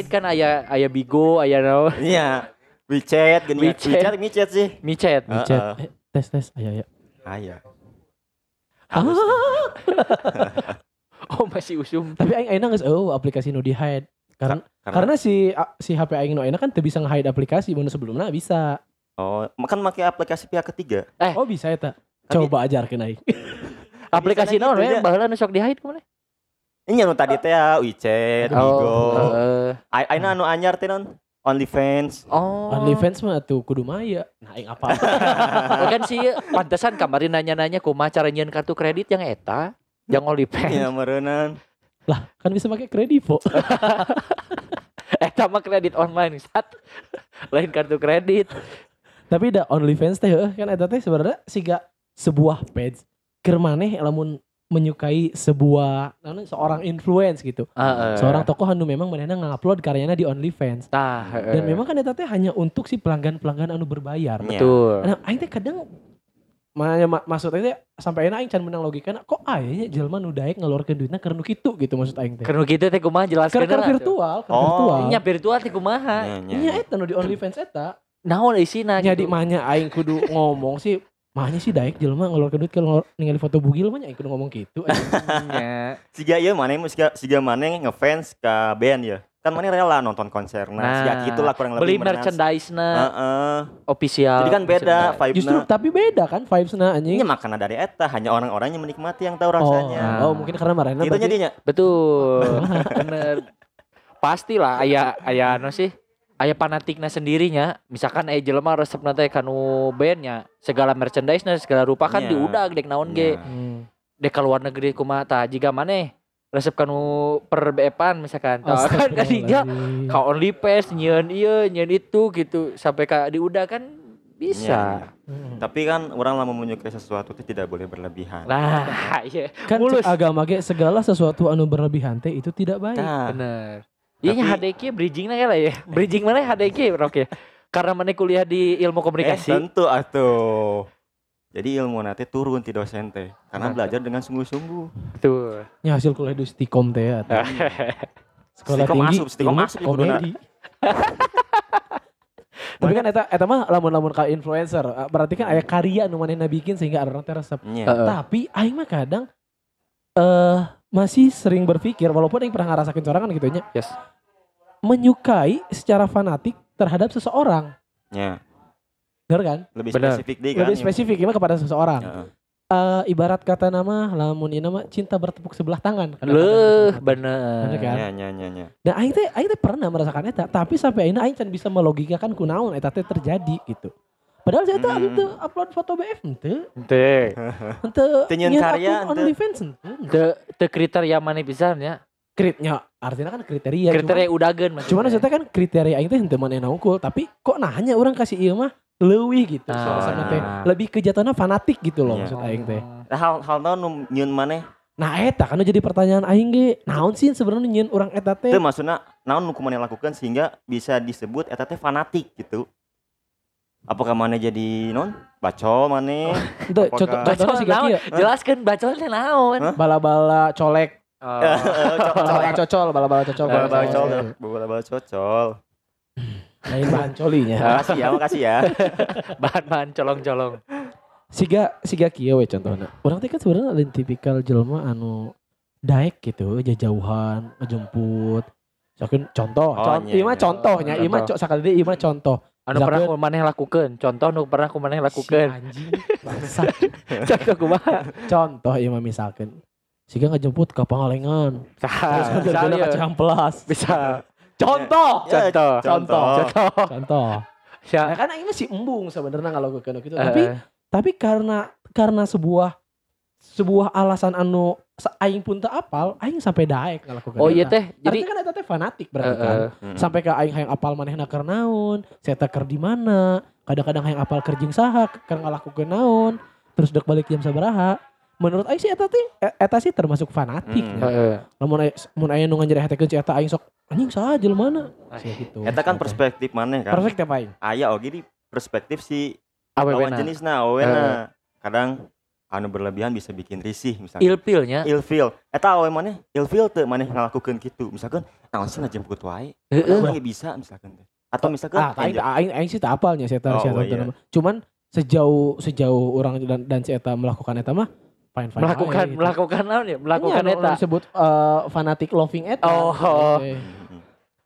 haid kan aya aya Bigo, aya naon? Iya. WeChat, gini WeChat. WeChat, WeChat sih. Micet. Heeh. Chat. Eh, tes tes ayo ya. Aya. Ah. Oh, masih usum. Tapi aing ayeuna geus eueuh aplikasi nu di hide. Karena karena si a- si HP aing nu ayeuna kan teu bisa nge-hide aplikasi mun sebelumnya bisa. oh, makan pakai aplikasi pihak ketiga. Oh bisa eta. Tapi- Coba ajarkeun aing. Aplikasi naon gitu, we ya. baheula nu sok di haid ke mana? Ini nu tadi teh ya, WeChat, Bigo. Oh. Aina anu anyar teh non OnlyFans. Oh. OnlyFans mah tuh kudu maya. Nah aing apa? Oh, kan sih pantesan kemarin nanya-nanya kumaha cara nyieun kartu kredit yang eta, yang OnlyFans. Iya meureunnan. lah kan bisa pakai kredivo. Eta mah kredit online, sat. Lain kartu kredit. Tapi da OnlyFans teh heuh, kan eta teh sebenarnya siga sebuah page keur maneh lamun menyukai sebuah seorang influence gitu. Heeh. Seorang tokoh anu memang manehna ngupload karyanya di OnlyFans. Nah, heeh. Dan memang kan eta teh hanya untuk si pelanggan-pelanggan anu berbayar. Iya. betul. Nah, aing teh kadang Makanya ma maksudnya teh sampai aing can menang logika kok aya jelema nu daek ngeluarkeun duitna keur nu kitu gitu maksud aing teh. Keur gitu teh kumaha Keur jelaskeun keur lah, tuh. virtual, keur Oh. virtual. Nya virtual teh kumaha? Nya, eta nu di OnlyFans eta. Naon isina gitu. mahnya aing kudu ngomong sih mahnya sih daek jelema ngeluarkeun duit kalau ningali foto bugil mah nya ngomong gitu. Nya. Siga ieu maneh siga siga maneh ngefans ka band ya. Kan maneh rela nonton konser. Nah, Nah, siga gitulah kurang lebih Beli merenang. merchandise-na Heeh. official. Jadi kan beda merchandise. vibe Justru tapi beda kan vibesna anjing. Ini makanan dari eta hanya orang-orang yang menikmati yang tahu rasanya. Oh, oh mungkin karena marahna Gitu berarti- jadinya. Betul. Bener. Pastilah aya aya anu sih aya fanatikna sendirinya misalkan aya jelema resep teh kanu bandnya segala merchandise na segala rupa kan Iya. diudag dek naon ge Iya. Hmm. dek ka luar negeri kumaha tah jiga maneh resep kanu per bepan misalkan tah kan kadinya Astagfirullahaladzim. ka OnlyFans nyieun ieu nyieun itu gitu sampai ka diudag kan bisa. Hmm. Tapi kan orang lama menyukai sesuatu itu tidak boleh berlebihan. Nah, iya Kan mulus. agama ge segala sesuatu anu berlebihan teh itu tidak baik. Nah, Bener. Iya nya Tapi- HDK bridging lah ya. Bridging mana HDK Rok ya? Karena mana kuliah di ilmu eh, komunikasi. tentu atuh. Jadi ilmu nanti turun ti dosen teh karena Nah. belajar dengan sungguh-sungguh. Tuh. Ya hasil kuliah di Stikom teh ya. Sekolah Stikom tinggi asup, Stikom ilmu asup ya, komedi. Tapi kan eta eta mah lamun-lamun ka influencer, eh, berarti kan aya karya nu manehna bikin sehingga ada orang teh resep. Nya. Heeh. Tapi aing mah kadang eh masih sering berpikir walaupun aing pernah ngerasakin sorangan gitu nya. Yes. Menyukai secara fanatik terhadap seseorang. Nya. Bener kan? Lebih Benar. spesifik deh kan. Lebih spesifik mah kepada seseorang. Heeh. Eh, ibarat kata nama lamun ini nama cinta bertepuk sebelah tangan. Leuh, Bener bener. kan? Nya nya nya nya. Dan aing teh aing teh pernah merasakan eta, tapi sampai akhirnya aing can bisa melogikakan kunaon eta teh terjadi gitu. Padahal saya teh Hmm. henteu upload foto BF henteu, Teu. henteu Teu nyieun nyieun karya, henteu. OnlyFans henteu. Teu teu kriteria mana pisan ya. Kritnya artinya kan kriteria. Kriteria udageun Cuman, cuman maksudnya kan kriteria aing teh henteu manehna unggul, tapi kok nahnya orang kasih ieu mah leuwih gitu. Ah. Suasana teh lebih ke fanatik gitu loh Iya. maksud aing teh. Nah, hal hal naon nu nyieun maneh Nah eta kan jadi pertanyaan aing ge, naon sih sebenarnya nyieun urang eta teh? teu maksudna naon nu kumaneh lakukan sehingga bisa disebut eta teh fanatik gitu. Apakah maneh jadi non bacol maneh? Henteu, apakah- contoh contohnya Bacol si Gaki naon? ya. Jelaskeun bacol teh naon? Bala-bala colek, Oh. bala-bala cocol, bala-bala cocol. Bola-bola cocol. cocol, bola-bola cocol. Lain bahan colinya. Makasih ya, makasih ya. Bahan-bahan colong-colong. Siga siga kieu we contohna. Urang teh kan sebenarnya lain tipikal jelema anu daek gitu, jauhan, ngejemput. Contoh, Oh, contoh, iya, iya. contohnya, ieu mah Contoh. co- sakali deui ieu mah contoh. Anu pernah Misalkeun- kumaneh lakukeun. Contoh nu pernah kumaneh Si lakukeun. anjing, bangsat. Contoh kumaha? contoh ieu mah misalkeun. Siga ngejemput ke Pangalengan. Terus kan Bisa. jalan ke Ciamplas. Bisa. Contoh. Ya, Contoh. contoh. Contoh. Contoh. Ya. Nah, kan aing masih embung sebenarnya kalau gitu. Eh, Tapi tapi karena karena sebuah sebuah alasan anu aing pun tak apal, aing sampai daek ngalakukan Oh iya teh. Jadi Artinya kan eta teh fanatik berarti kan. Sampai ke aing hayang apal manehna keur naon, saya keur di mana, kadang-kadang hayang apal keur jeung saha, keur ngalakukeun naon, terus dek balik jam sabaraha. Menurut aing sih eta teh e- eta sih termasuk fanatik. Hmm. ya. Lamun mun aya nu ngajerehetekeun si eta aing sok anjing saha jelema Sia gitu. Eta kan perspektif maneh kan. perspektif aing. Aya oge di perspektif si Awe lawan benar. jenisna awena. Kadang anu berlebihan bisa bikin risih misalkan. Ilpilnya ilfil. Eta awe maneh ilfil teu maneh ngalakukeun kitu? Misalkan naon sih ngajemput wae. Heeh. ge bisa misalkan atau misalkan ah aing aing aing sih tak apalnya saya tahu Oh, saya tahu iya. cuman sejauh sejauh orang dan dan si eta melakukan eta mah fine fine melakukan melakukan naon ya melakukan eta. disebut eh, fanatic loving eta. Oh. Gitu.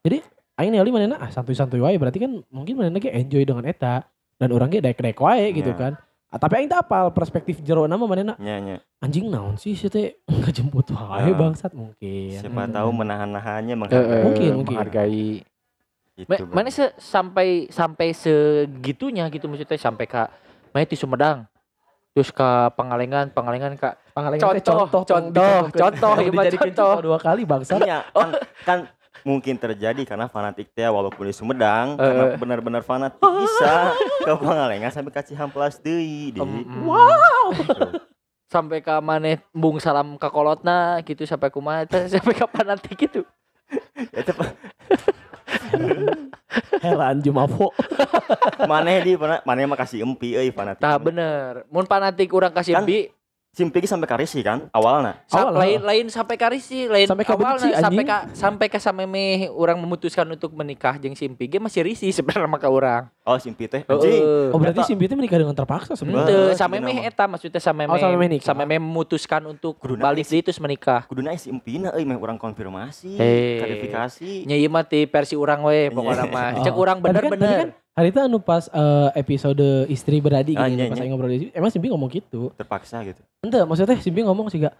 Mhm. aing ningali manehna ah santuy-santuy wae berarti kan mungkin manehna ge enjoy dengan eta dan orang ge daek-daek wae gitu Iya. kan tapi aing apal perspektif jero nama manehna nya nya. Anjing naon sih sih teh? Ngejemput wae Ah. bangsat mungkin. Siapa tahu menahan-nahannya Heeh, menghargai Mungkin, mungkin. menghargai. Gitu, Ma- mana se sampai sampai segitunya gitu maksudnya sampai ke mana di Sumedang? Terus ke Pangalengan Pangalengan kak Pangalengan Contoh, contoh, contoh, Tong iya, mah dijadikan contoh. contoh dua kali bangsat. Iya, kan, kan mungkin terjadi karena fanatik teh walaupun di Sumedang karena Eh. benar-benar fanatik bisa ke Pangalengan sampai ka Cihamplas deui di. Em, em. wow sampai ke mana bung salam ke kolotna gitu sampai kumaha teh, sampai kapan nanti gitu Eta heran jumafo maneh di mana maneh mah kasih empi euy fanatik. tah bener mun fanatik urang kasih Kan ge sampai karisi kan awalna. sa- Awal, lain lain sampai karisi lain Sampai ka awalna, benci, sampai ka sampai ka sameme orang memutuskan untuk menikah jeung Simpi ge masih risih sebenarnya sama ka urang Oh Simpi teh anjing. Heeh. oh berarti Eta- Simpi teh menikah dengan terpaksa sebenarnya Henteu, sameme eta maksudnya sameme Oh, sameme nikah. sameme memutuskan untuk Kuduna balik deui terus menikah. Kuduna si empina euy meh urang konfirmasi, Hei. klarifikasi. Nya ieu mah ti versi urang we pokoknya mah. Oh. Cek urang kan- tapi bener-bener. Hari itu anu pas eh, episode istri beradik Ah, pas aing ngobrol di emang Simpi ngomong gitu Terpaksa gitu. ente maksudnya Simpi ngomong sih gak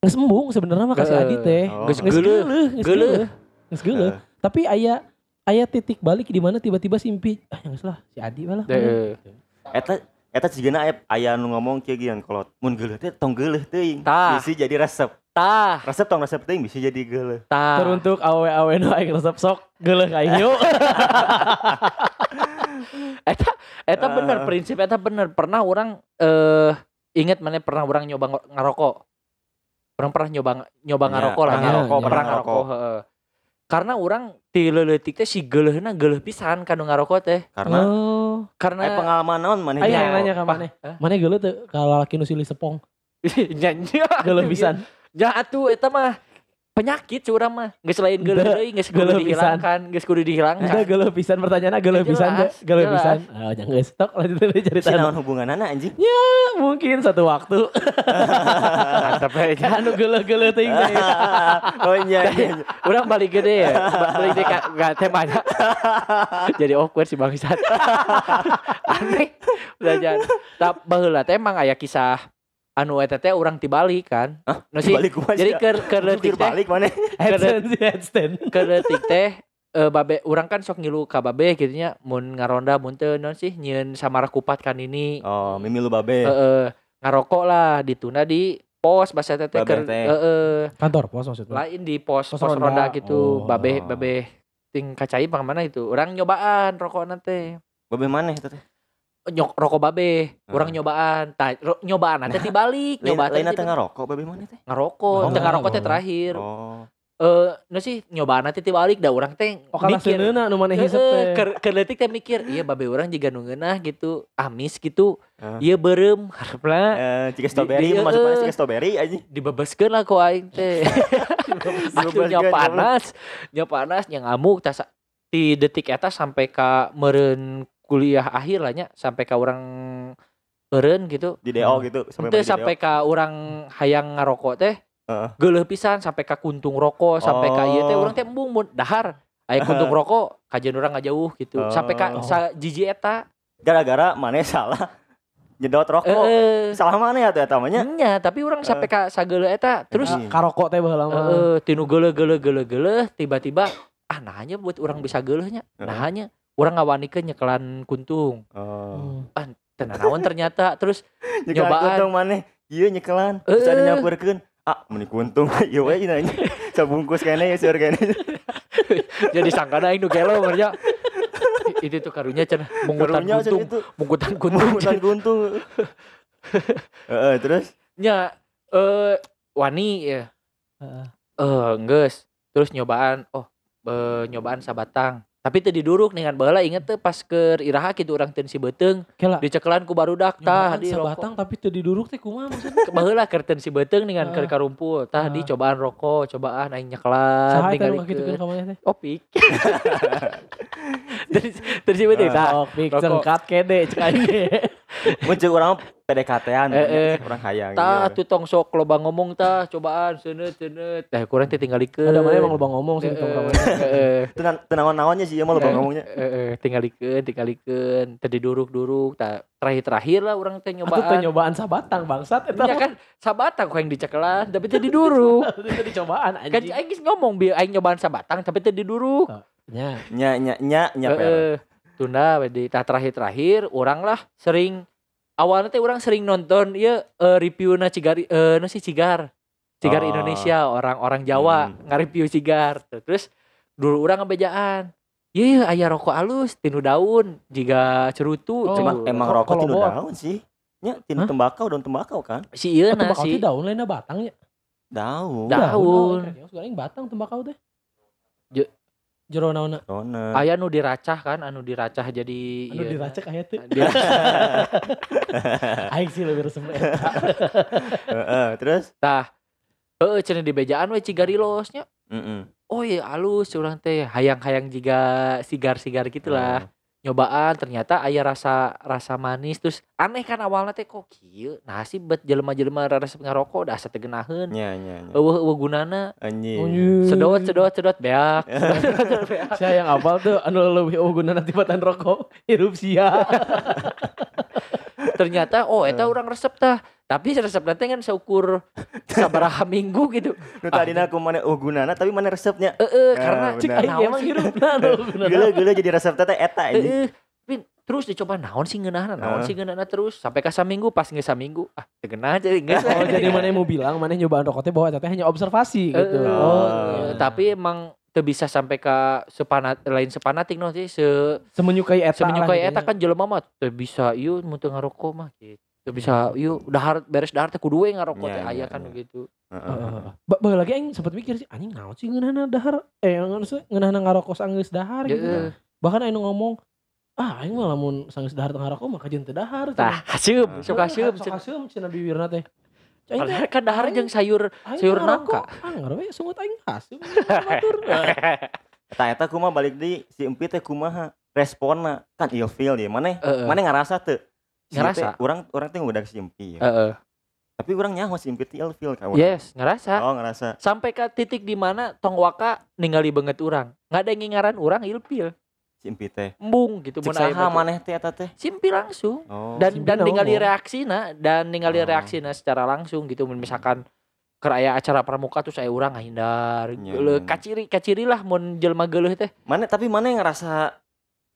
nggak sembung sebenarnya mah kasih adi teh Oh. Geus Geus geuleuh. geuleuh, geus Geuleuh. geuleuh, geus geuleuh. Eh, tapi aya aya titik balik di mana tiba-tiba Simpi ah yang lah si Adi malah Heeh. Eta eta cigana aya aya nu ngomong kieu gian kolot. Mun geuleuh teh tong geuleuh teuing. Tah. Bisi jadi resep. Tah, Resep tong resep teuing bisa jadi geuleuh. tah. teruntuk awe-awe nu aing resep sok geuleuh ka aing yuk Eta eta Ah. bener prinsip eta bener. Pernah orang eh inget mana pernah orang nyoba ngarokok. Orang pernah nyoba nyoba Iya, ngarokok lah pernah ngarokok, pernah pernah heeh. Karena orang ti leuleutik teh si geuleuhna geuleuh pisan kanu ngarokok teh. Karena oh Karena aya pengalaman naon maneh ayo di yang nanya ka Apa? mana Hah? mana geuleuh teu kalau laki nu silih sepong nyanyi geuleuh pisan Ya atuh eta mah penyakit curang mah. Geus lain geuleuh Dah, deui, geus kudu geuleuh pisan. dihilangkan, geus kudu dihilangkan. Udah geuleuh pisan pertanyaannya geuleuh Jelas, pisan jelas. pisan oh jangan geus tok lanjut dulu cerita Si naon hubunganana anjing? mungkin satu waktu Mantap aja. anu geuleuh-geuleuh teuing oh iya iya. iya. Urang balik gede ya. Ba- Balik deh ka- gak temanya. Jadi awkward si bangsat. Aneh. Udah jangan. Tak baheula teh emang aya kisah anu eta teh urang tibalik kan. Hah? Sih, Dibalik kumaha jadi keur Jukir leutik teh balik maneh. headstand headstand keur leutik teh eh, babe urang kan sok ngilu ka babe gitu nya mun ngaronda mun teu naon sih nyieun samara kupat kan ini Oh, mimi lu babe. heeh ngarokok lah ditunda di pos bahasa teh teh heeh kantor pos maksudnya lain di pos Pos pos, ronda. ronda gitu Oh. babe babe ting kacai bang mana itu orang nyobaan rokok nanti Babe maneh eta teh? Nyok rokok babe Hmm. orang nyobaan ta, ro, nyobaan nanti dibalik Lain nyobaan lain teh teh ngarokok babe maneh teh? ngarokok Oh, teh ngarokok teh terakhir Oh. eh nu sih nyobaan nanti dibalik dah orang teh oh mikir seuneuna nu maneh hisep teh leutik teh mikir iya babe orang juga nu ngeunah gitu amis gitu iya berem harapna Eh, cika strawberry, di- masuk mana eh. cika strawberry anjing. dibebaskeun lah ku aing teh Atuh nya panas nya panas nya ngamuk tas di detik eta sampai ka meureun kuliah akhir lah nya sampai ka urang eureun gitu Di DO gitu Sampai, di sampai DO. ka urang hayang ngarokok teh Heeh. geuleuh pisan sampai ka kuntung rokok sampai ka ieu teh Oh. urang teh embung mun dahar aya kuntung rokok kajian urang ngajauh gitu sampai ka Oh. sa jiji eta gara-gara maneh salah nyedot rokok. eh Salah maneh atuh eta mah nya. nya tapi urang sampai ka sageuleuh eta terus Anjing. karokok teh baheula mah Heeh, tinu geuleuh geuleuh geuleuh geuleuh tiba-tiba ah nahanya buat orang bisa geuleuhnya nahanya orang ngawanikeun nyekelan kuntung Oh. Hmm. tenan naon ternyata terus Nyekelan Nyobaan. kuntung maneh. Ieu nyekelan. Terus Eh. ada nyamperkeun. Ah, meni kuntung. Ieu we cenah nya. Sabungkus kene ya seur kene. jadi sangkana aing nu gelo ngerja I- itu tuh karunya cenah mungutan Karunya kuntung mungutan kuntung Mungutan kuntung. Heeh, terus nya eh wani ya eh geus terus nyobaan oh eh, nyobaan sabatang tapi teu diduruk dengan baheula inget teh pas ke iraha kitu urang teu si beuteng Kela dicekelan ku barudak tah nyobaan di rokok sabatang tapi teu diduruk teh kumaha maksudnya? baheula keur teu si beuteng dengan Heeh. keur karumpul tah di Heeh. cobaan rokok cobaan aing nyekelan Saha eta nu ningalikeun. kakitukeun ka maneh teh? opik terus terus si beuteng tah Oh, pik rokok. cengkat kede cek aing. Muncul orang PDKT-an, Eh, eh. orang hayang. tah iya. tuh tong sok loba ngomong tah cobaan seuneut seuneut tah kurang teh tinggalikeun Ada mana emang loba ngomong sih di Heeh, tongkrongan. heeh. Tenang, tenang naonnya sih, emang lo Eh, ngomongnya. Heeh, tinggalikeun tinggalikeun tadi duruk-duruk tah terakhir-terakhir lah orang teh Atuh teh nyobaan nyobaan sabatang bangsat eta. Ya kan sabatang kok yang dicekelan tapi tadi duruk Itu dicobaan kan anjing. aing geus ngomong bi aing nyobaan sabatang tapi tadi duruk Nya. Nya, nya, nya, nya. Tunda di tah terakhir-terakhir orang lah sering awalnya teh orang sering nonton ya review na cigar eh na sih cigar cigar Oh. Indonesia orang-orang Jawa Hmm. nge-review cigar terus dulu orang ngebejaan Iya, iya, aya rokok alus, tinu daun, jika cerutu, Oh, Emang, cek. emang Kok- rokok tinu bawa- daun sih. Nya, tinu Hah? tembakau, daun tembakau kan? si iya na Tembakau si daun lainnya batangnya. Daun. Daun. Daun. Sekarang batang tembakau teh. Je- Jero naonna Dona. aya nu diracah kan, anu diracah jadi anu ieu. diracek aya teh. Diracah. Aing sih lebih resep eta. Heeh, terus? Tah. Heeh, cenah di bejaan we cigarilosnya. Mm-mm. Oh iya alus urang teh hayang-hayang jiga sigar-sigar gitulah. Oh. Nyobaan ternyata aya rasa rasa manis terus aneh kan awalnya teh kok kieu. Nah sih bet jelema-jelema resep ngarokok da asa teu geunaheun. Nya, nya, nya. Eueuh-eueuh gunana Anjing. Sedot sedot sedot beak. Saya yang apal tuh anu leuwih oh guna nanti batan rokok hirup sia. ternyata oh eta Eh. urang resep tah. Tapi resep nanti kan seukur sabaraha minggu gitu. Nu tadina aku mana oh gunana tapi mana resepnya. Heeh, Ah, karena benar. Cek aing naon emang sih? hirupna guna. Gila-gila jadi resep teh eta. Heeh. Tapi terus dicoba naon sih ngeunahna naon Heeh. sih ngeunahna terus sampai ka saminggu pas geus saminggu ah teu geunah jadi geus Oh jadi mana yang mau bilang mana yang nyobaan rokok teh bahwa teh hanya observasi gitu. Oh, Eh, tapi emang teu bisa sampai ka sepanat lain sepanatik no sih se semenyukai eta. semenyukai lah eta gitu. kan jelema mah teu bisa ieu mun teu ngarokok mah gitu. Teu bisa ieu dahar beres dahar teh kudu we ngarokok Iya, teh aya iya, kan gitu. Heeh. Bae lagi aing sempat mikir sih anjing naon sih ngeunahna dahar eh ngeunahna ngarokok sanggeus dahar gitu. Bahkan aing ngomong ah aing mah lamun sanggeus dahar teu ngarokok mah kajeun teu dahar. Tah, Ah. sok haseup. Sok haseup cenah bibirna teh. Aing teh Padahal kan dahar jeung sayur sayur nangka. Anggar we sungut aing. Batur. Eta eta kumaha balik di si Empi teh kumaha responna kan ilfeel dia. Mana Heeh. mana ngerasa? Si Ngerasa. teh, Urang urang teh ngudag si Empi ya. Tapi urang nyaho si Empi teh ilfeel ka urang. Yes, ngerasa. Oh, ngerasa. Sampai ke titik di mana tong waka ningali banget urang. Nggak ada yang ngingaran urang ilpil. Si Empi teh. Embung gitu mun aya saha batu. maneh teh eta teh? Simpi langsung. Oh. Dan Simpi dan ningali reaksina dan ningali Oh. reaksina secara langsung gitu misalkan keraya acara pramuka tuh saya urang ngahindar Iya, geuleuh iya. kaciri kaciri lah mun jelema geuleuh teh Mana tapi mana yang ngerasa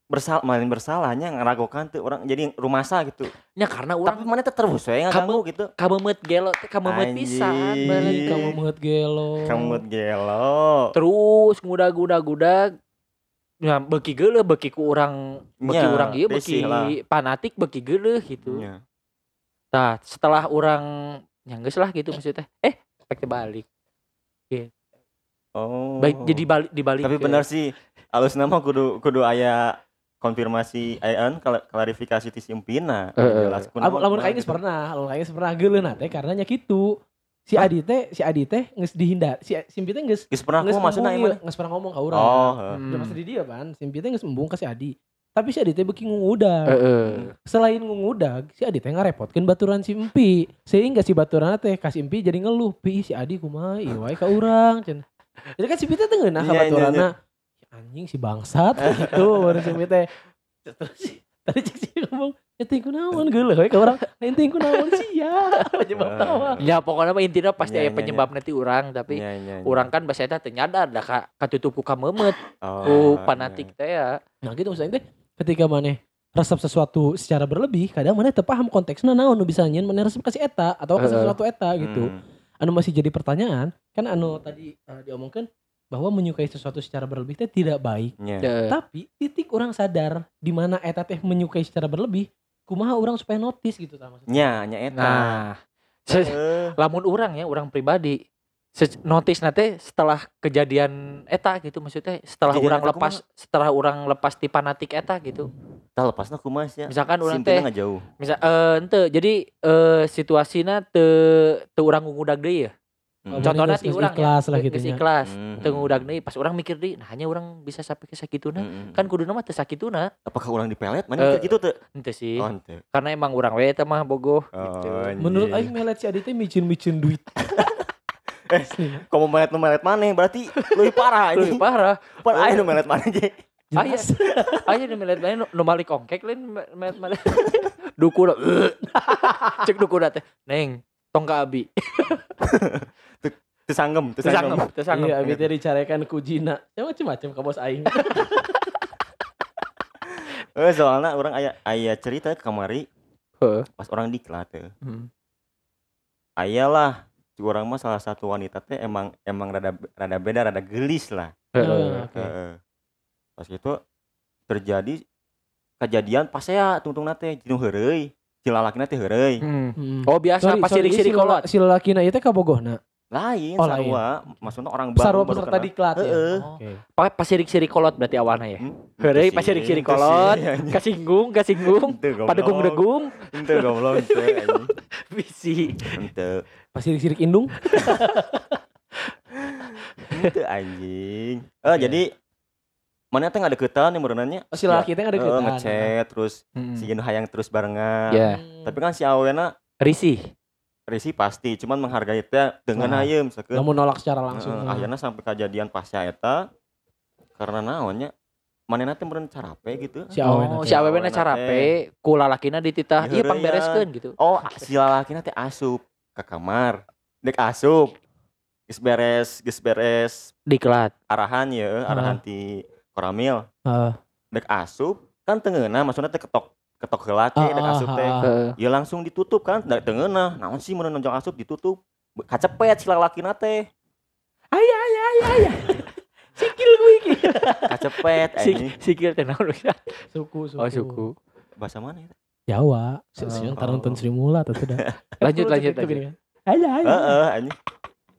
bersalah main bersalahnya ngeragokan tuh orang jadi rumasa gitu. nya karena Tapi urang mana teh terus we ngaganggu gitu. kamemet gelo teh pisan Balik balik kamu meut gelo. Kamu gelo. terus ngudag-ngudag-ngudag Ya, beki geuleuh beki ku urang beki urang ieu besi beki lah. fanatik beki geuleuh gitu. Nya. Nah, setelah orang nyanggeus lah gitu maksudnya. Eh, efek balik. Oh. Baik jadi balik dibalik. Tapi ke- benar sih. Alus nama kudu kudu aya konfirmasi ayan kla- klarifikasi ti simpina. Heeh. Jelas Lamun lamun kayak geus pernah, lamun kayak pernah geuleuh na teh karena nya kitu. Si Adi teh, si Adi teh geus dihindar. Si Simpi teh geus Geus pernah geus aku maksudna ieu. geus pernah ngomong ka urang. Oh, heeh. Hmm. Pasti di dia kan, Simpi teh geus embung ka si Adi. Tapi si Adi teh beuki nguudag. Heeh. Selain nguudag, si Adi teh ngarepotkeun baturan si Empi. Sehingga si baturan teh ka si Empi jadi ngeluh, "Pi, si Adi kumaha ieu wae ka urang." Cenah. Jadi kan si Empi teh teu ngeunah ka Iya, iya, baturanna. Anjing si bangsat gitu baru si Empi teh. Terus si tadi cek si ngomong, "Ente kunaon geuleuh we ka urang? Ente kunaon sih ya?" Penyebab tawa. Ya pokoknya mah intinya pasti Nya, aya nya, penyebab nanti urang tapi urang kan bahasa eta teu nyadar da ka katutup ku kamemet Oh, ku nya. fanatik teh ya. Nah gitu maksudnya teh ketika maneh resep sesuatu secara berlebih, kadang maneh teu paham konteksnya naon nu bisa nyeun maneh resep kasih eta atau kasih sesuatu eta gitu. Hmm. anu masih jadi pertanyaan kan anu tadi uh, diomongkan bahwa menyukai sesuatu secara berlebih teh tidak baik. Teu. tapi titik orang sadar di mana eta teh menyukai secara berlebih kumaha orang supaya notice gitu tah maksudnya Nya, nya eta. Nah, se- Heeh. lamun urang ya, urang pribadi se- notice nanti setelah kejadian eta gitu maksudnya setelah Kejadian orang lepas setelah orang lepas di fanatik eta gitu Tah lepasna kumaha sia. misalkan orang teh jauh. misal eh ente jadi eh situasinya te te orang ngudak deui ya Hmm. contohnya ti geus urang ikhlas lah gitu nya. ikhlas Hmm. teu ngudak deui pas orang mikir deui nah hanya orang bisa sampai ke sakituna Hmm. kan kuduna mah teu sakituna apakah orang dipelet? Mana mikir gitu tuh? ente sih Oh, ente. karena emang orang we eta mah bogoh gitu. Oh, Menurut anjing. aing melet si Adit teh micin-micin duit. Eh, Kalau melet nu melet maneh berarti lebih parah Lebih ini. parah Parah aya nu melet maneh ge. Jelas. Aja nih melihat main nu malik kongkek lain melihat malik dukun cek dukun teh neng tong ka abi Teu sanggem, teu tesanggem sanggem. tesanggem Iya, abi teh dicarekan ku jina. Ya macam-macam ka bos aing. Eh soalnya orang aya aya cerita ke kamari Heeh. pas orang diklat teh. Hmm. Aya lah orang mah salah satu wanita teh emang emang rada rada beda rada gelis lah. Heeh. Heeh. Pas itu terjadi kejadian pas saya tungtung nate jinu heureuy. Cilalakina teh heureuy. Hmm. Hmm. oh biasa Sorry, pas sirik-sirik si kolot Si lalakina ieu teh kabogohna. Lain Oh, lain. sarua, maksudnya orang baru Sarua baru peserta diklat ya. Heeh. Oke. Pakai pas sirik-sirik kolot berarti awalnya ya Hmm, pas sih, sirik-sirik ente sih, kolot kasinggung kasinggung Ente goblok. padegung-degung Ente goblok ente anjing. bisi Ente. Pas sirik-sirik indung. Ente anjing. Eh jadi mana teh ngadeukeutan yang berenanya Oh, si lalaki teh ada Eh, kita. ngechat terus Hmm. si Gino hayang terus barengan. ya Tapi kan si awena risih risi pasti, cuman menghargai teh dengan Nah. ayeum sakeun. Namun nolak secara langsung. Heeh, akhirnya sampai kejadian pasca eta karena naonnya manehna teh meureun carape gitu. Si oh teh. si awewe na carape ku lalakina dititah Di ieu pangbereskeun gitu Oh, si lalakina teh asup ke kamar. Dek asup. Geus beres, geus beres diklat arahan ya, arahan ti Koramil. Heeh. Dek asup kan tengeuna maksudnya teh ketok ketok heula ke Ah, ah, asup ah, teh. ah. Ya langsung ditutup kan, dek tengeuna. Naon sih mun nonjong asup ditutup. Kacepet si lalakina teh. Ayah, ayah, ayah, ayah. Sikil gue iki. Kacepet si anjing. sikil teh naon Suku, suku. oh suku Bahasa mana ya? Jawa. Si si Oh. ntar nonton Sri Mula atau sudah. lanjut lanjut lanjut kan. Ayah, ayah. Heeh, anjing.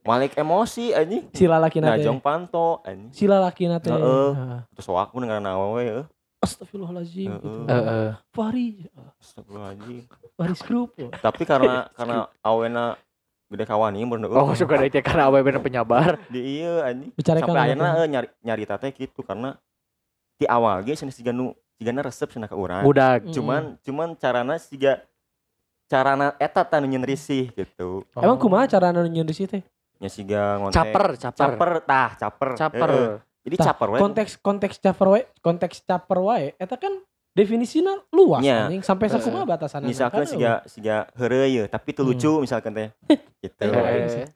Malik emosi anjing. Si lalaki nate. Najong panto anjing. Si lalaki nate. Heeh. Terus waku dengan awewe heeh. Astagfirullahaladzim. Heeh. Gitu. Heeh. Fahri. Astagfirullahaladzim. Fahri Group. Tapi karena karena awena gede kawani mun oh suka dari karena awewe na penyabar di ieu anjing. Sampai akhirnya anaknya. eh, nyari nyari tate gitu karena di awal ge cenah siga nu sigana resep cenah ka urang. budak Mm. Cuman cuman carana siga carana eta tanu nyeun risih gitu. Emang kumaha cara anu nyeun di situ? Nya siga ngontek. caper caper Caper tah, caper. caper. Jadi Tah, caper we. Konteks konteks caper wae, konteks caper wae eta kan definisina luas Nya. anjing sampai sakumaha batasanna. Misalkan Kan, siga siga heureuy ye, tapi teu Hmm. lucu misalkan teh. Gitu. Heeh.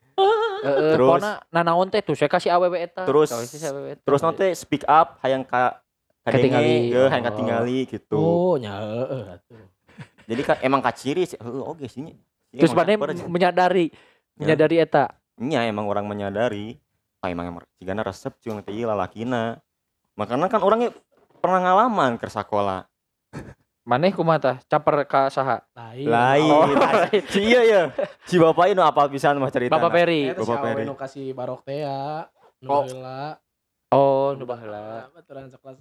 Heeh, Terus- pokona nanaon teh tuh saya kasih awewe eta Terus- eta. Terus nanti speak up hayang ka Ketingali. kadenge, eh, hayang Oh. katingali gitu. Oh, nya heeh atuh. Jadi kan emang kaciri sih, heeh oke sih. terus mana menyadari menyadari eta Nya emang orang menyadari, emang emang cigana resep cuma teh lalakina. Makanya kan orangnya pernah ngalaman ke sekolah. maneh kumaha tah caper ka saha Lain. Lain. Oh, Si iya ya. Si bapak ini apal pisan mah cerita. Bapak Peri si Bapak Peri. nu kasih barok teh ya. Nu Oh. heula. oh nu baheula Baturan sekelas.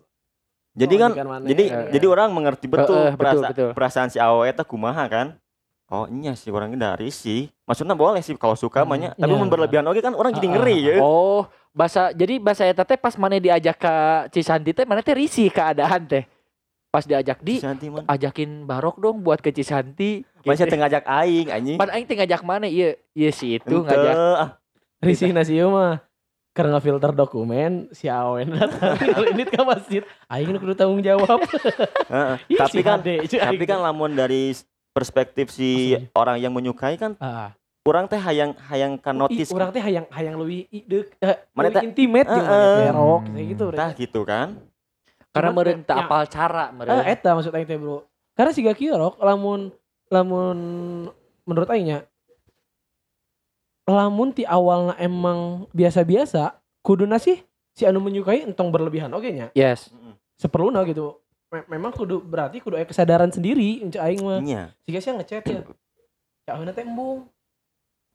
Jadi Oh, kan jadi Eh, jadi orang mengerti betul, betul, perasa- betul. perasaan si awe eta kumaha kan. Oh iya sih orangnya dari sih. Maksudnya boleh sih kalau suka Hmm, mahnya, tapi iya. mun berlebihan oke kan orang jadi ngeri ya. oh bahasa jadi bahasa eta teh pas maneh diajak ke Cisanti teh maneh teh risih keadaan teh pas diajak di Santi man. ajakin barok dong buat ke Cisanti Masih gitu. tengah ngajak aing anjing. pan aing teh ngajak mana iya iya sih itu Henteu, ngajak ah. risih nasi ieu mah karena filter dokumen si awen datang ini ke masjid aing kudu tanggung jawab Heeh. Ih, Tapi kan tapi aing. kan lamun dari perspektif si Maksudnya? orang yang menyukai kan ah orang teh hayang hayang kan notice Ih, urang teh hayang hayang leuwih i- deuk eh, Mana teh- intimate jeung Heeh. mana perok kayak gitu tah gitu kan. karena meureun teu ya. apal cara Eh, meureun eta maksud aing teh bro. Karena siga kieu rok lamun lamun menurut aing nya lamun ti awalna emang biasa-biasa kuduna sih si anu menyukai entong berlebihan oke nya? Yes. Seperluna gitu memang kudu berarti kudu aya kesadaran sendiri untuk aing mah Iya. jika sih ngechat ya ya aweuna teh embung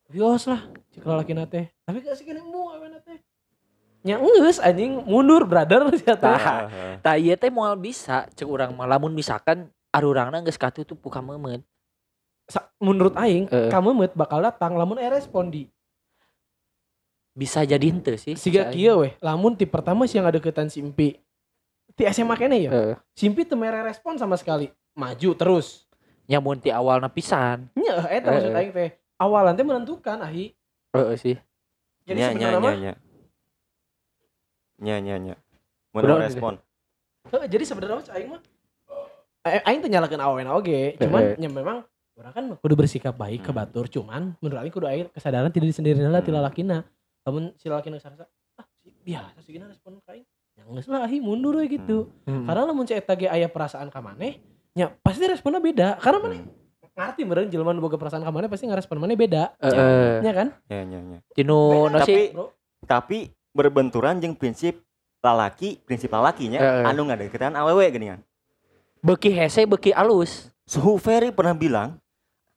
Bios lah, cek lalaki teh. Tapi gak sih kena mu awena teh. Nya geus anjing mundur brother sia teh. Tah. Tah ieu teh moal bisa cek urang mah lamun misalkan arurangna geus katutup ku ka meumeut. Sa- Menurut aing, Heeh. kamu bakal datang lamun aya respon di. Bisa jadi henteu sih. Siga kieu weh, lamun ti pertama sih yang ada deketan Simpi. Ti SMA kene ya. Heeh. Simpi teu mere respon sama sekali. Maju terus. Nya mun ti awalna pisan. Nya eta maksud Heeh. aing teh. Awalan teh menentukan ahi. Heeh sih. Jadi nya nya sebenarnya nya mah nya nya nya nya mun respon Heeh, jadi sebenarnya mah aing mah eh, aing teh nyalakeun awena oge, cuman ya memang orang kan kudu bersikap baik ke Hmm. batur, cuman menurut aing kudu aing kesadaran tidak sendiri lah Hmm. lalakina. Lamun si lalakina sarasa, ah biasa sih gini respon ka Yang geus lah ahi mundur we gitu. Hmm. Karena lamun si eta ge aya perasaan ka maneh, nya pasti responnya beda. Karena maneh Hmm. ngerti meureun jelema nu boga perasaan ka maneh pasti ngarespon maneh beda. Heeh. Nya kan? nya nya nya Tinu no Beda, sih bro. tapi berbenturan jeung prinsip lalaki prinsip lalakinya Heeh. anu ngadeketan awewe geuningan beuki hese beuki alus. suhu Ferry pernah bilang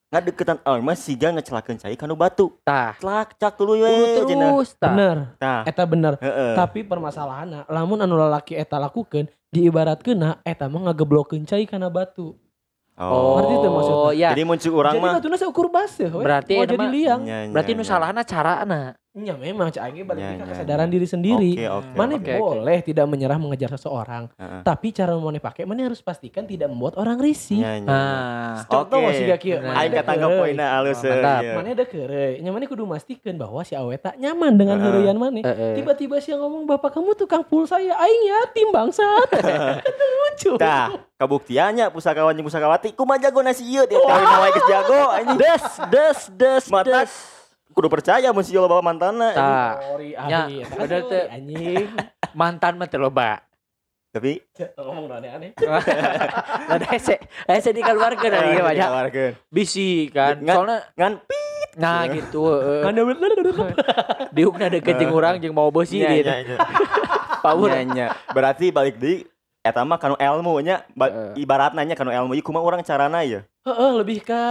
ngadeketan awewe mah siga ngecelakeun cai kanu batu Tah. celak cak Uru cenah. terus tah. Bener, tah eta bener. heeh Tapi permasalahanna, lamun anu lalaki eta lakukeun diibaratkeunna eta mah ngageblokkeun cai kana batu. oh Ngerti tuh maksudnya? ya. jadi muncul orang jadi mah batuna seukur baseuh we. Berarti mau eta jadi liang. Nya, nya, Berarti nu nya. salahna carana. Nya memang cak aing balik nya, kesadaran diri sendiri. oke oke Mana oke. boleh tidak menyerah mengejar seseorang, Heeh. tapi cara mana pakai mana harus pastikan tidak membuat orang risih. Nya, nya. Nah, Contoh Oke. sih gak Nah, mana ada katanggap keureuy. poinna alus Oh, mantap. iya. Mana ada keureuy, nya mana kudu memastikan bahwa si awe tak nyaman dengan Heeh. heureuyan mana. heeh. Tiba-tiba si yang ngomong bapak kamu tukang pulsa ya, aing yatim bangsat. Kan lucu. Tah, kabuktiannya pusakawan jeung pusakawati kumaha jago nasi ieu tiap kali nawa geus jago anjing. Des, des, des, Mata- des. Kudu percaya mun si bawa mantana. Tah. Bener teori, teh. Anjing. Mantan mah teu loba. Tapi Ngomong aneh-aneh. Ada hese, hese dikeluarkeun eh, ari banyak. dikeluarkeun. Bisi kan. Ngan- Soalnya ngan nah gitu Diukna deket jeung urang jeung mau beusi nya. Power. Berarti balik deui eta mah kanu ilmu nya ba- Heeh. ibaratna nya kanu ilmu ieu kumaha urang carana ya. Heeh, lebih ke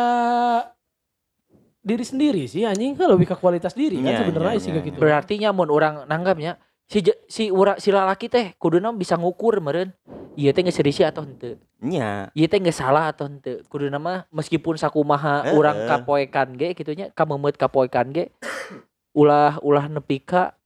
diri sendiri sih anjing Heuh, lebih ke kualitas diri kan Iya, sebenarnya iya, sih iya, kayak gitu. Berarti nya mun urang nanggapnya si si ura si lalaki teh kuduna bisa ngukur meureun ieu teh geus risih atau henteu. Nya. Ieu teh geus salah atau henteu. Kuduna mah meskipun sakumaha Heeh. urang kapoekan ge kitu nya kamemeut kapoekan ge ulah ulah nepi ka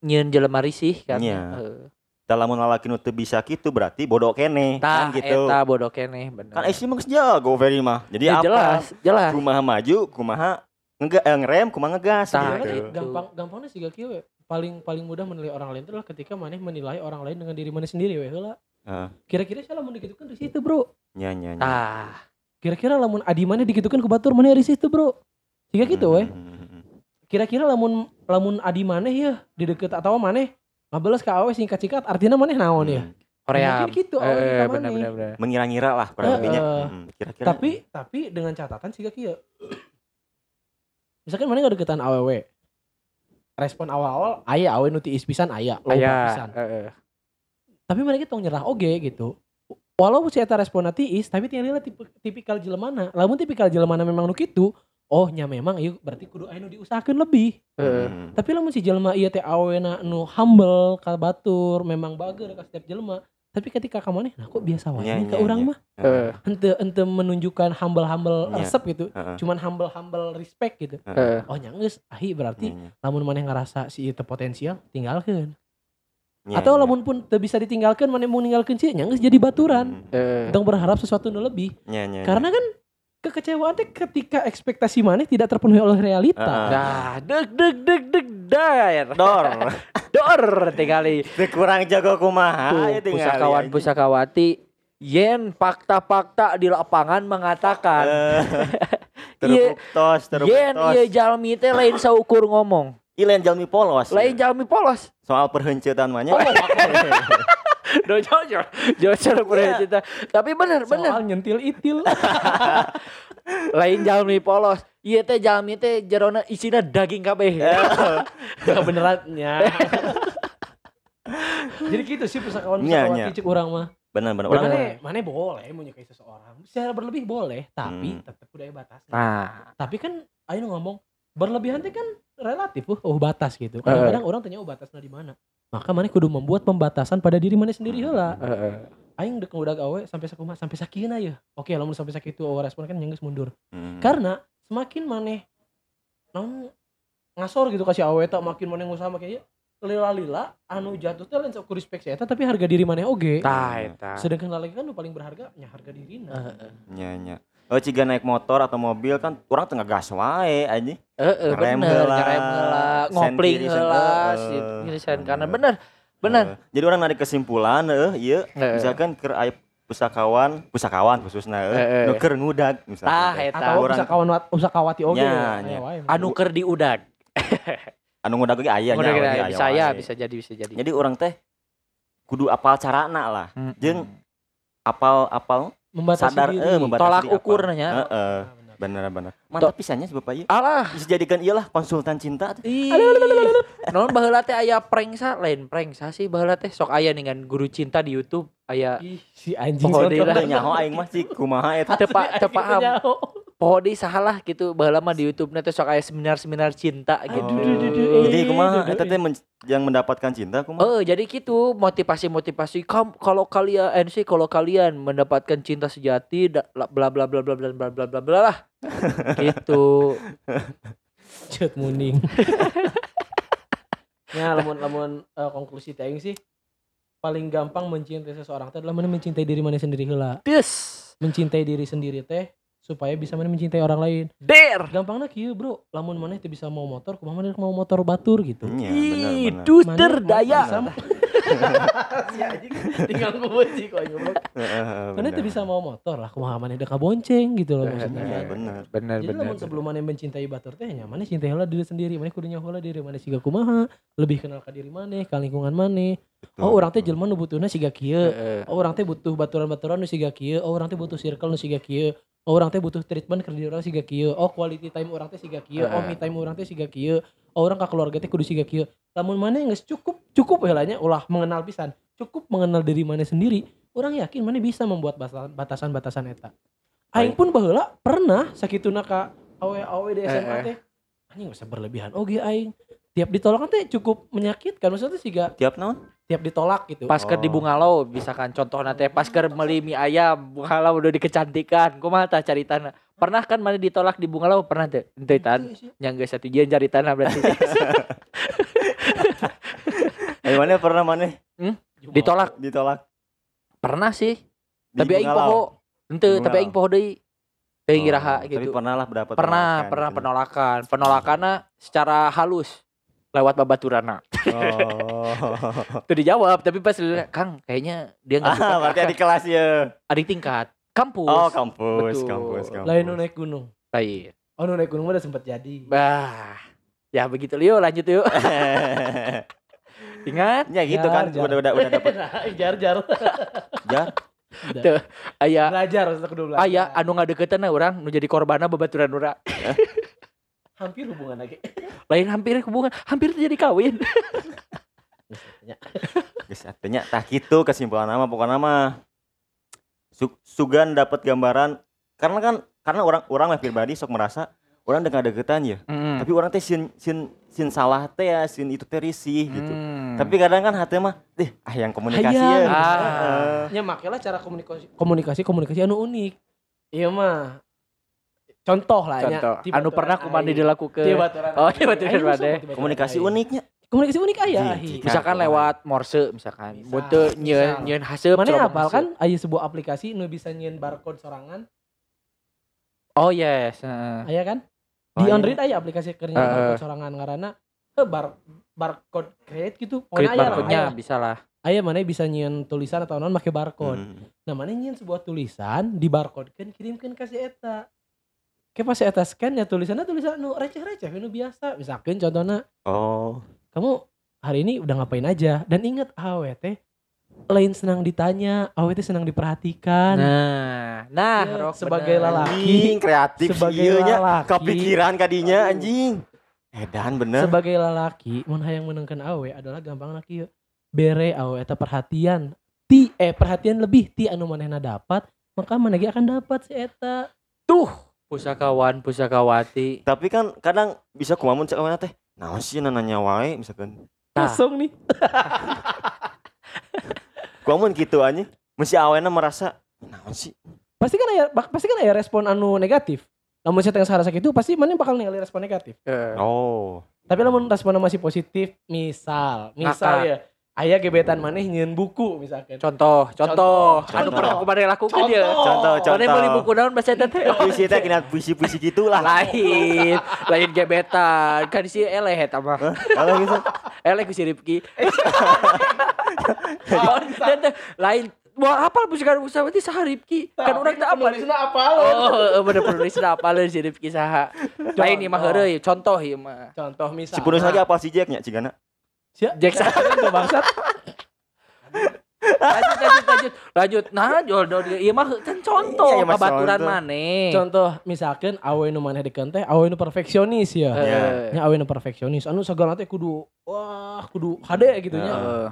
nyieun jelema risih kan. Iya. Heeh. Da lamun lalaki nu teu bisa kitu berarti bodoh kene Tah kan gitu. eta bodoh keneh bener. Kan Esi mah geus jago very mah. Jadi Ya, apa? jelas, jelas. Kumaha maju, kumaha ngega eh, ngerem, kumaha ngegas Sebenarnya gitu. gitu. gampang gampangnya sih gak kieu we. paling paling mudah menilai orang lain itu adalah ketika maneh menilai orang lain dengan diri maneh sendiri we heula. Heeh. Kira-kira saya lamun dikitukan di situ, Bro. Nya nya nya. Tah. Kira-kira lamun adi maneh dikitukan ke batur maneh di situ, Bro. Jika gitu we. Hmm, hmm, hmm. Kira-kira lamun lamun adi maneh ya di deket atau maneh ngabeles ka awe singkat-singkat artinya maneh naon ya. Hmm. Korea. Mungkin gitu, awalnya Eh, bener bener bener. Mengira-ngira lah kurang Heeh. lebihnya. Hmm, Kira-kira. Tapi tapi dengan catatan sih kieu. Misalkan mana deketan awewe. Respon awal-awal aya awe nu tiis pisan aya, loba Aya, pisan. heeh. Tapi mereka tong nyerah oge gitu. Walau si eta responna tiis, tapi tinggalnya tipe, tipikal jelemana. Lamun tipikal jelemana memang nu kitu, oh nya memang ieu berarti kudu aya nu diusahakeun lebih. Heeh. Hmm. Tapi lamun si jelema ieu teh awena nu humble ka batur, memang bager ka setiap jelema. Tapi ketika ka maneh, nah kok biasa wae Nya, nih ka nya, urang nya. mah. Heeh. Henteu henteu menunjukkan humble-humble Nya. resep gitu. Heeh. Cuman humble-humble respect gitu. Heeh. Oh nya geus, ahi berarti Nya, nya. lamun maneh ngerasa si ieu teu potensial, tinggalkeun. Nya, Atau nya. lamun pun teu bisa ditinggalkeun maneh mau ninggalkeun sih, nya geus jadi baturan. Hmm. Heeh. Dong berharap sesuatu nu lebih. Nya, nya. Karena kan kekecewaan teh ketika ekspektasi maneh tidak terpenuhi oleh realita. Heeh. Nah, deg deg deg deg dar. dor. Dor. Teu kurang jago kumaha Tuh, ya pusakawan anjing. pusakawati yen fakta-fakta di lapangan mengatakan Eh, Iya. Terbuktos, yen terbuktos. ieu jalmi teh lain saukur ngomong, Ih, lain jalmi polos. lain ya. jalmi polos. Soal perheunceutan mah nya. Oh, Do jujur, jujur pernah cerita. Tapi bener bener, Soal nyentil itil. lain jalmi polos. Ieu teh jalmi teh jerona isina daging kabeh. Gak benerannya. Jadi gitu sih pusakawan Nya, pusakawan nya. cicik urang mah. Bener bener. Orang Mana mana boleh menyukai seseorang. Secara berlebih boleh, tapi Hmm. tetap udah batasnya. Nah, Tapi kan ayo ngomong berlebihan teh kan relatif uh, oh batas gitu kadang-kadang orang tanya oh batasnya di mana maka mana kudu membuat pembatasan pada diri mana sendiri heula Heeh. aing dek udah gawe sampai sakumaha sampai sakina ya oke lamun sampai sakitu oh respon kan nyenggeus mundur Hmm. karena semakin maneh non ngasor gitu kasih awe tak makin maneh ngusaha makin ya lila-lila anu jatuh teh lain sok respect saya tapi harga diri maneh oge Tah eta. sedangkan lalaki kan paling berharga nya harga dirina Heeh. Nya nya. Oh, ciga naik motor atau mobil kan orang tengah gas wae aja. Heeh, bener, ngerem ngopling heula, ngirisan karena Bener, bener. Eh, jadi orang narik kesimpulan, eh, iya. heeh, iya, misalkan ke pusakawan pusakawan khususnya e, uh, nuker ngudag misalnya tah ya atau orang, pusakawan pusakawati oge? Ya, ya. anu ker di udag anu ngudag ge aya nya bisa ya bisa jadi bisa jadi. Jadi orang teh kudu apal anak lah. Hmm. jeung apal apal membatasi sadar diri. eh membatasi Tolak ukurnya. Heeh. Benar, benar. Bener bener. Mantap pisannya si Bapak ieu. Alah, Bisa jadikan iyalah konsultan cinta. Ih. Non baheula teh aya prank sa, lain prank sa sih baheula teh sok aya dengan guru cinta di YouTube aya Ih, si anjing Poho soto. deui nyaho aing mah sih kumaha eta. teu pa- teu Aing paham. Poho deui salah gitu baheula mah di YouTube teh sok aya seminar-seminar cinta gitu. Aduh, duh, duh, duh. Jadi kumaha duh, eta duh. teh men- yang mendapatkan cinta kumaha? Oh, jadi gitu motivasi-motivasi kalau kalian eh sih kalau kalian mendapatkan cinta sejati bla bla bla bla bla bla bla bla bla lah. gitu. Cut muning. ya lamun lamun eh, konklusi teh aing sih paling gampang mencintai seseorang teh adalah mana mencintai diri mana sendiri heula. Des. Mencintai diri sendiri teh supaya bisa mana mencintai orang lain. Der. Gampangnya kieu, Bro. Lamun mana teh bisa mau motor, kumaha mana mau motor batur gitu. Iya, bener Ih, bener. dus Mana derdaya. bisa mau- si anjing tinggal ngebenci kok goblok. Heeh, Mana teh bener. bisa mau motor lah kumaha mana deka bonceng gitu loh maksudnya. Iya, bener. Benar Jadi lamun sebelum mana mencintai batur teh nya mana cintai heula diri sendiri, mana kudu nyaho heula diri mana siga kumaha, lebih kenal ka diri mana, ka lingkungan mana. Oh, orang teh jelema nu butuhna siga kieu. Oh, orang teh butuh baturan-baturan nu siga kieu. Oh, orang teh butuh circle nu siga kieu. Oh, orang teh butuh treatment ke diri orang siga kieu. Oh, quality time orang teh siga kieu. Oh, me time orang teh siga kieu. Oh, orang ka keluarga teh kudu siga kieu. Lamun mana geus cukup cukup heula nya ulah mengenal pisan. Cukup mengenal diri mana sendiri. Orang yakin mana bisa membuat batasan- batasan-batasan eta. Aing pun baheula pernah sakituna ka awe-awe di SMA Eh, eh. teh. Anjing usah berlebihan. Oge aing. Tiap ditolak teh cukup menyakitkan. Maksudnya siga Tiap naon? tiap ditolak gitu. Pas di Oh. Bungalau misalkan contohna teh pas keur meuli mie ayam Bungalau udah dikecantikan kumaha tah caritana? Pernah kan mana ditolak di Bungalau pernah teh? Henteu tan Itu sih. yang geus satu jian caritana berarti. Ayo mana pernah mana? Ditolak. Ditolak? pernah sih. Di tapi aing poho. Henteu tapi aing poho deui. Oh, iraha Tapi gitu. pernah lah berdapat pernah penolakan pernah gitu. penolakan. Penolakannya secara halus lewat babaturana Oh. itu dijawab tapi pas dulu, Kang kayaknya dia nggak suka ah, berarti adik kelas ya. adik tingkat kampus Oh, kampus, Betul. kampus, kampus. Lain nu naik gunung. lain Oh nu naik gunung udah sempet jadi. bah ya begitu yuk lanjut yuk ingat ya gitu kan, Jar, jar. udah udah udah dapat jar jar. jar. aya Belajar untuk kedua belajar. aya anu ngadeketan orang nu jadi korbanna babaturan urang hampir hubungan lagi. lain hampir hubungan hampir jadi kawin Geus artinya tah kitu kesimpulan nama pokoknya mah Su- sugan dapat gambaran karena kan karena orang orang mah pribadi sok merasa orang dengan deketan ya Mm. tapi orang teh sin sin sin salah teh ya sin itu teh risih gitu Mm. tapi kadang kan hati mah deh ah yang komunikasi Hayang. ya Ah. Ya makanya cara komunikasi komunikasi komunikasi anu unik. Iya mah. Contoh lah contoh Tiba anu pernah aing. dilakukan Oh, tiba tiba komunikasi uniknya Komunikasi unik ji. misalkan Kan, lewat morse misalkan Bisa. butuh nyeun Bisa. nyeun haseup Mana apal haseup. kan aya sebuah aplikasi nu bisa nyeun barcode sorangan. oh yes heeh. Aya kan? Oh, Di iya. Android aya aplikasi Heeh. barcode sorangan ngaranna eh, bar barcode create gitu. Create barcode-nya aya. bisa lah Aya mana bisa nyeun tulisan atau non make barcode. Hmm. Nah mana nyeun sebuah tulisan di barcode kan kirimkan ke si eta. Kayak pas si eta scan ya tulisannya tulisan nu receh-receh nu biasa. Misalkan contohnya oh kamu hari ini udah ngapain aja dan inget awet teh lain senang ditanya, awet teh senang diperhatikan. nah nah Ya, Rok, sebagai bener. lelaki. anjing kreatif sebagai nya. lelaki, kepikiran kadinya anjing edan bener sebagai lelaki mun hayang menengkeun awe adalah gampang kieu. Bere awe eta perhatian. Ti eh perhatian lebih ti anu manehna dapat, maka maneh ge akan dapat si eta. tuh Pusakawan, pusakawati. Tapi kan kadang bisa kumamun cek mana teh. Naon sih nanya wae misalkan. Kosong nih. Kumamun gitu anjing. Mesti awalnya merasa naon sih. Pasti kan ada pasti kan ada respon anu negatif. Namun saya tengah sarasa gitu pasti mana bakal ningali respon negatif. Oh. Tapi namun respon masih positif, misal, misal Ngakak. ya, ayah gebetan maneh nyeun buku misalkan. Contoh, contoh, Contoh. anu pernah kemarin lakukan dia. Contoh, contoh. Mana beli buku naon bahasa eta teh? Puisi teh kena puisi-puisi gitu lah. Lain, lain gebetan. Kan si eleh eta mah. Kalau gitu. Eleh ku si Rifki. Lain Mau apal pusikan pusawati saha Rifki? Kan urang teh apal. Penulisna apa lo? Oh, bener penulisna apal si Rifki saha. Lain ieu mah heureuy, contoh ieu mah. Contoh misal. Si penulis lagi apa sih Jack nya cigana? Jack. Itu bangsat. lanjut lanjut lanjut lanjut nah jodoh dia iya mah kan contoh Iya, iya, Mas, babaturan contoh. maneh Contoh misalkan awe nu maneh dikeun teh awe nu perfeksionis ya. Iya. Nya awe nu perfeksionis anu segala teh kudu wah kudu hade gitu nya. Heeh.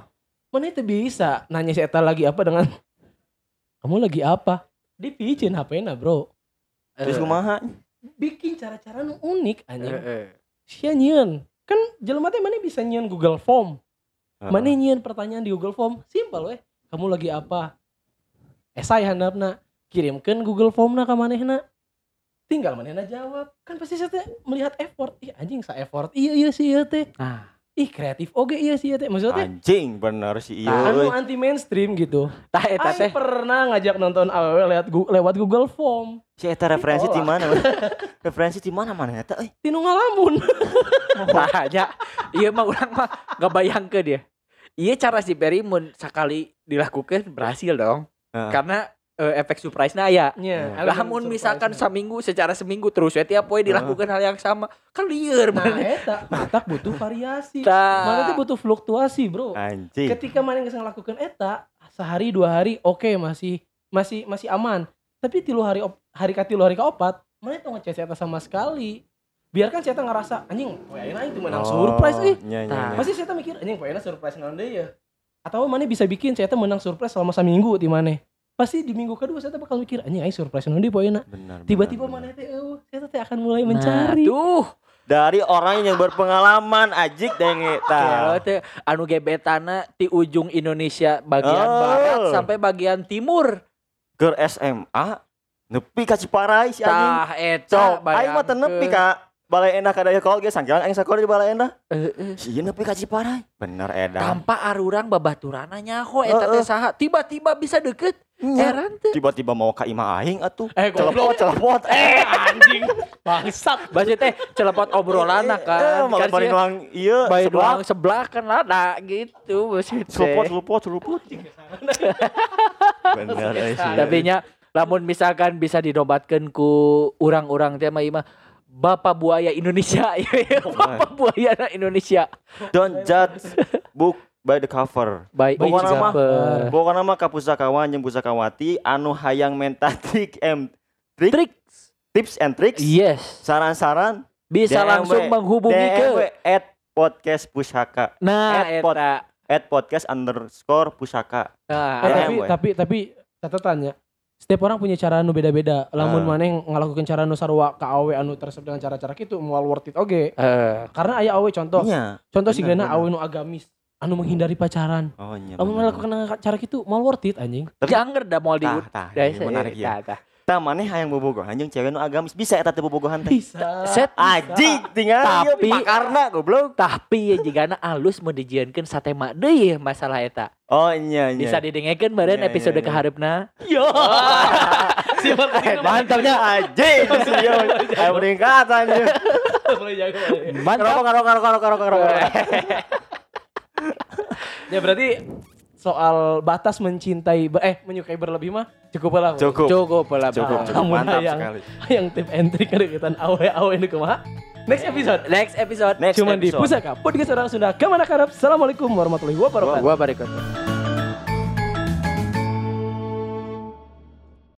Mana itu bisa nanya si eta lagi apa dengan kamu lagi apa? Dipicin HP-na, Bro. Terus Eh, kumaha? Bikin cara-cara nu unik anjing. eh, Sia nyieun. Kan jelema teh mana bisa nyieun Google Form. Heeh. Mana nyieun pertanyaan di Google Form? Simpel weh. Kamu lagi apa? Esai handapna. Kirimkan Google Form na ka manehna. Tinggal manehna jawab. Kan pasti saya teh melihat effort. Ih anjing sa effort. Iya iya sih ieu teh. Nah, Ih kreatif oge iya sih ieu teh. Maksudnya Anjing bener sih iya. Anu anti mainstream gitu. tah eta teh pernah ngajak nonton AWW lewat lewat Google Form. Si eta referensi di mana? referensi di mana mana eta euy? Tinu ngalamun. tah aja. Iya mah urang mah enggak bayangkeun dia. Iya cara si Perry mun sakali dilakukan berhasil dong. Karena eh, efek surprise na aya. Nya, Lah mun misalkan seminggu secara seminggu terus ya tiap poe dilakukan hal yang sama kan lieur nah mana. eta matak butuh variasi. Mana teh butuh fluktuasi, Bro. Anjing. Ketika mana geus ngelakukan eta, sehari dua hari oke masih masih masih aman. Tapi tilu hari op, hari ka tilu hari ka opat, mana teu ngecek eta sama sekali. Biarkan saya ngerasa anjing, poe ayeuna aing teu menang surprise euy. Iya, iya, Tah. iya. Pasti saya mikir anjing poe ayeuna surprise naon deui ya. Atau mana bisa bikin saya menang surprise selama seminggu di mana. Pasti di minggu kedua saya bakal mikir anjing aing surprise ayeuna. Benar. Tiba-tiba mana teh eueuh, saya teh akan mulai Nah, mencari. tuh. dari orang yang berpengalaman ajik denge Kelo ta. teh anu gebetana ti ujung Indonesia bagian Oh. barat sampai bagian timur. Ke SMA nepi ka Ciparai si anjing. Tah eta aing mah teu nepi ka Balai Endah kada kalau ge sangkilan aing sakola di Balai Endah. Heeh. Si ieu nepi ka Ciparai. Bener edan. tanpa arurang babaturana nyaho eta teh saha tiba-tiba bisa deket. Heran teh Tiba-tiba mau ka imah aing atuh. Eh, Celepot, celepot. Eh anjing, bangsat. Basi teh celepot obrolan Eh, kan malah kan paling sia doang ieu bayi sebelah. doang sebelah kan lada gitu basi Celepot, teh celepot, celepot. Bener eh, sih. tapi nya lamun misalkan bisa dinobatkeun ku urang-urang teh mah ieu mah Bapak buaya Indonesia Bapak buaya Indonesia Don't judge book by the cover. baik Pokokna mah cover. Pokokna mah ka pusakawan jeung pusakawati anu hayang menta trik em trik, trik tips and tricks yes saran-saran bisa DMW, langsung menghubungi ke at podcast pusaka nah at pod- eta at podcast underscore pusaka nah Eh, Eh, tapi tapi tapi catatannya setiap orang punya cara anu beda-beda. Lamun Ah. maneh ngelakukan cara anu sarua ka awe anu tersebut dengan cara-cara kitu moal worth it oge. eh Karena aya awe contoh, Iya. contoh sigana bener. awe nu agamis anu menghindari pacaran. Oh iya. Bener, melakukan cara kitu moal worth it anjing. Tapi- jangan dah mau di Tah, tah, iya, menarik tah, ya. tah. Tah maneh hayang bobogohan jeung cewek nu agamis bisa eta teh bobogohan teh. Bisa. Set Aji tinggal Tapi- pakarna goblok. tapi ya jigana alus mau dijieunkeun satema deui masalah eta Oh iya iya. bisa didengekeun meureun Iya, iya, episode iya. keharepna Yo. Siapa tadi Mantapnya Aji si ieu. Ayo boleh. mantap Ngerokok ngerokok ngerokok ngerokok ngerokok. Ya berarti soal batas mencintai eh menyukai berlebih mah cukup lah. Cukup. cukup lah Cukup, cukup. Kamu Mantap yang sekali. yang tip and trick awe awe ini kumaha? Next episode. next episode Next Cuman di episode. Pusaka Podcast Orang Sunda Ke mana Karab Assalamualaikum warahmatullahi wabarakatuh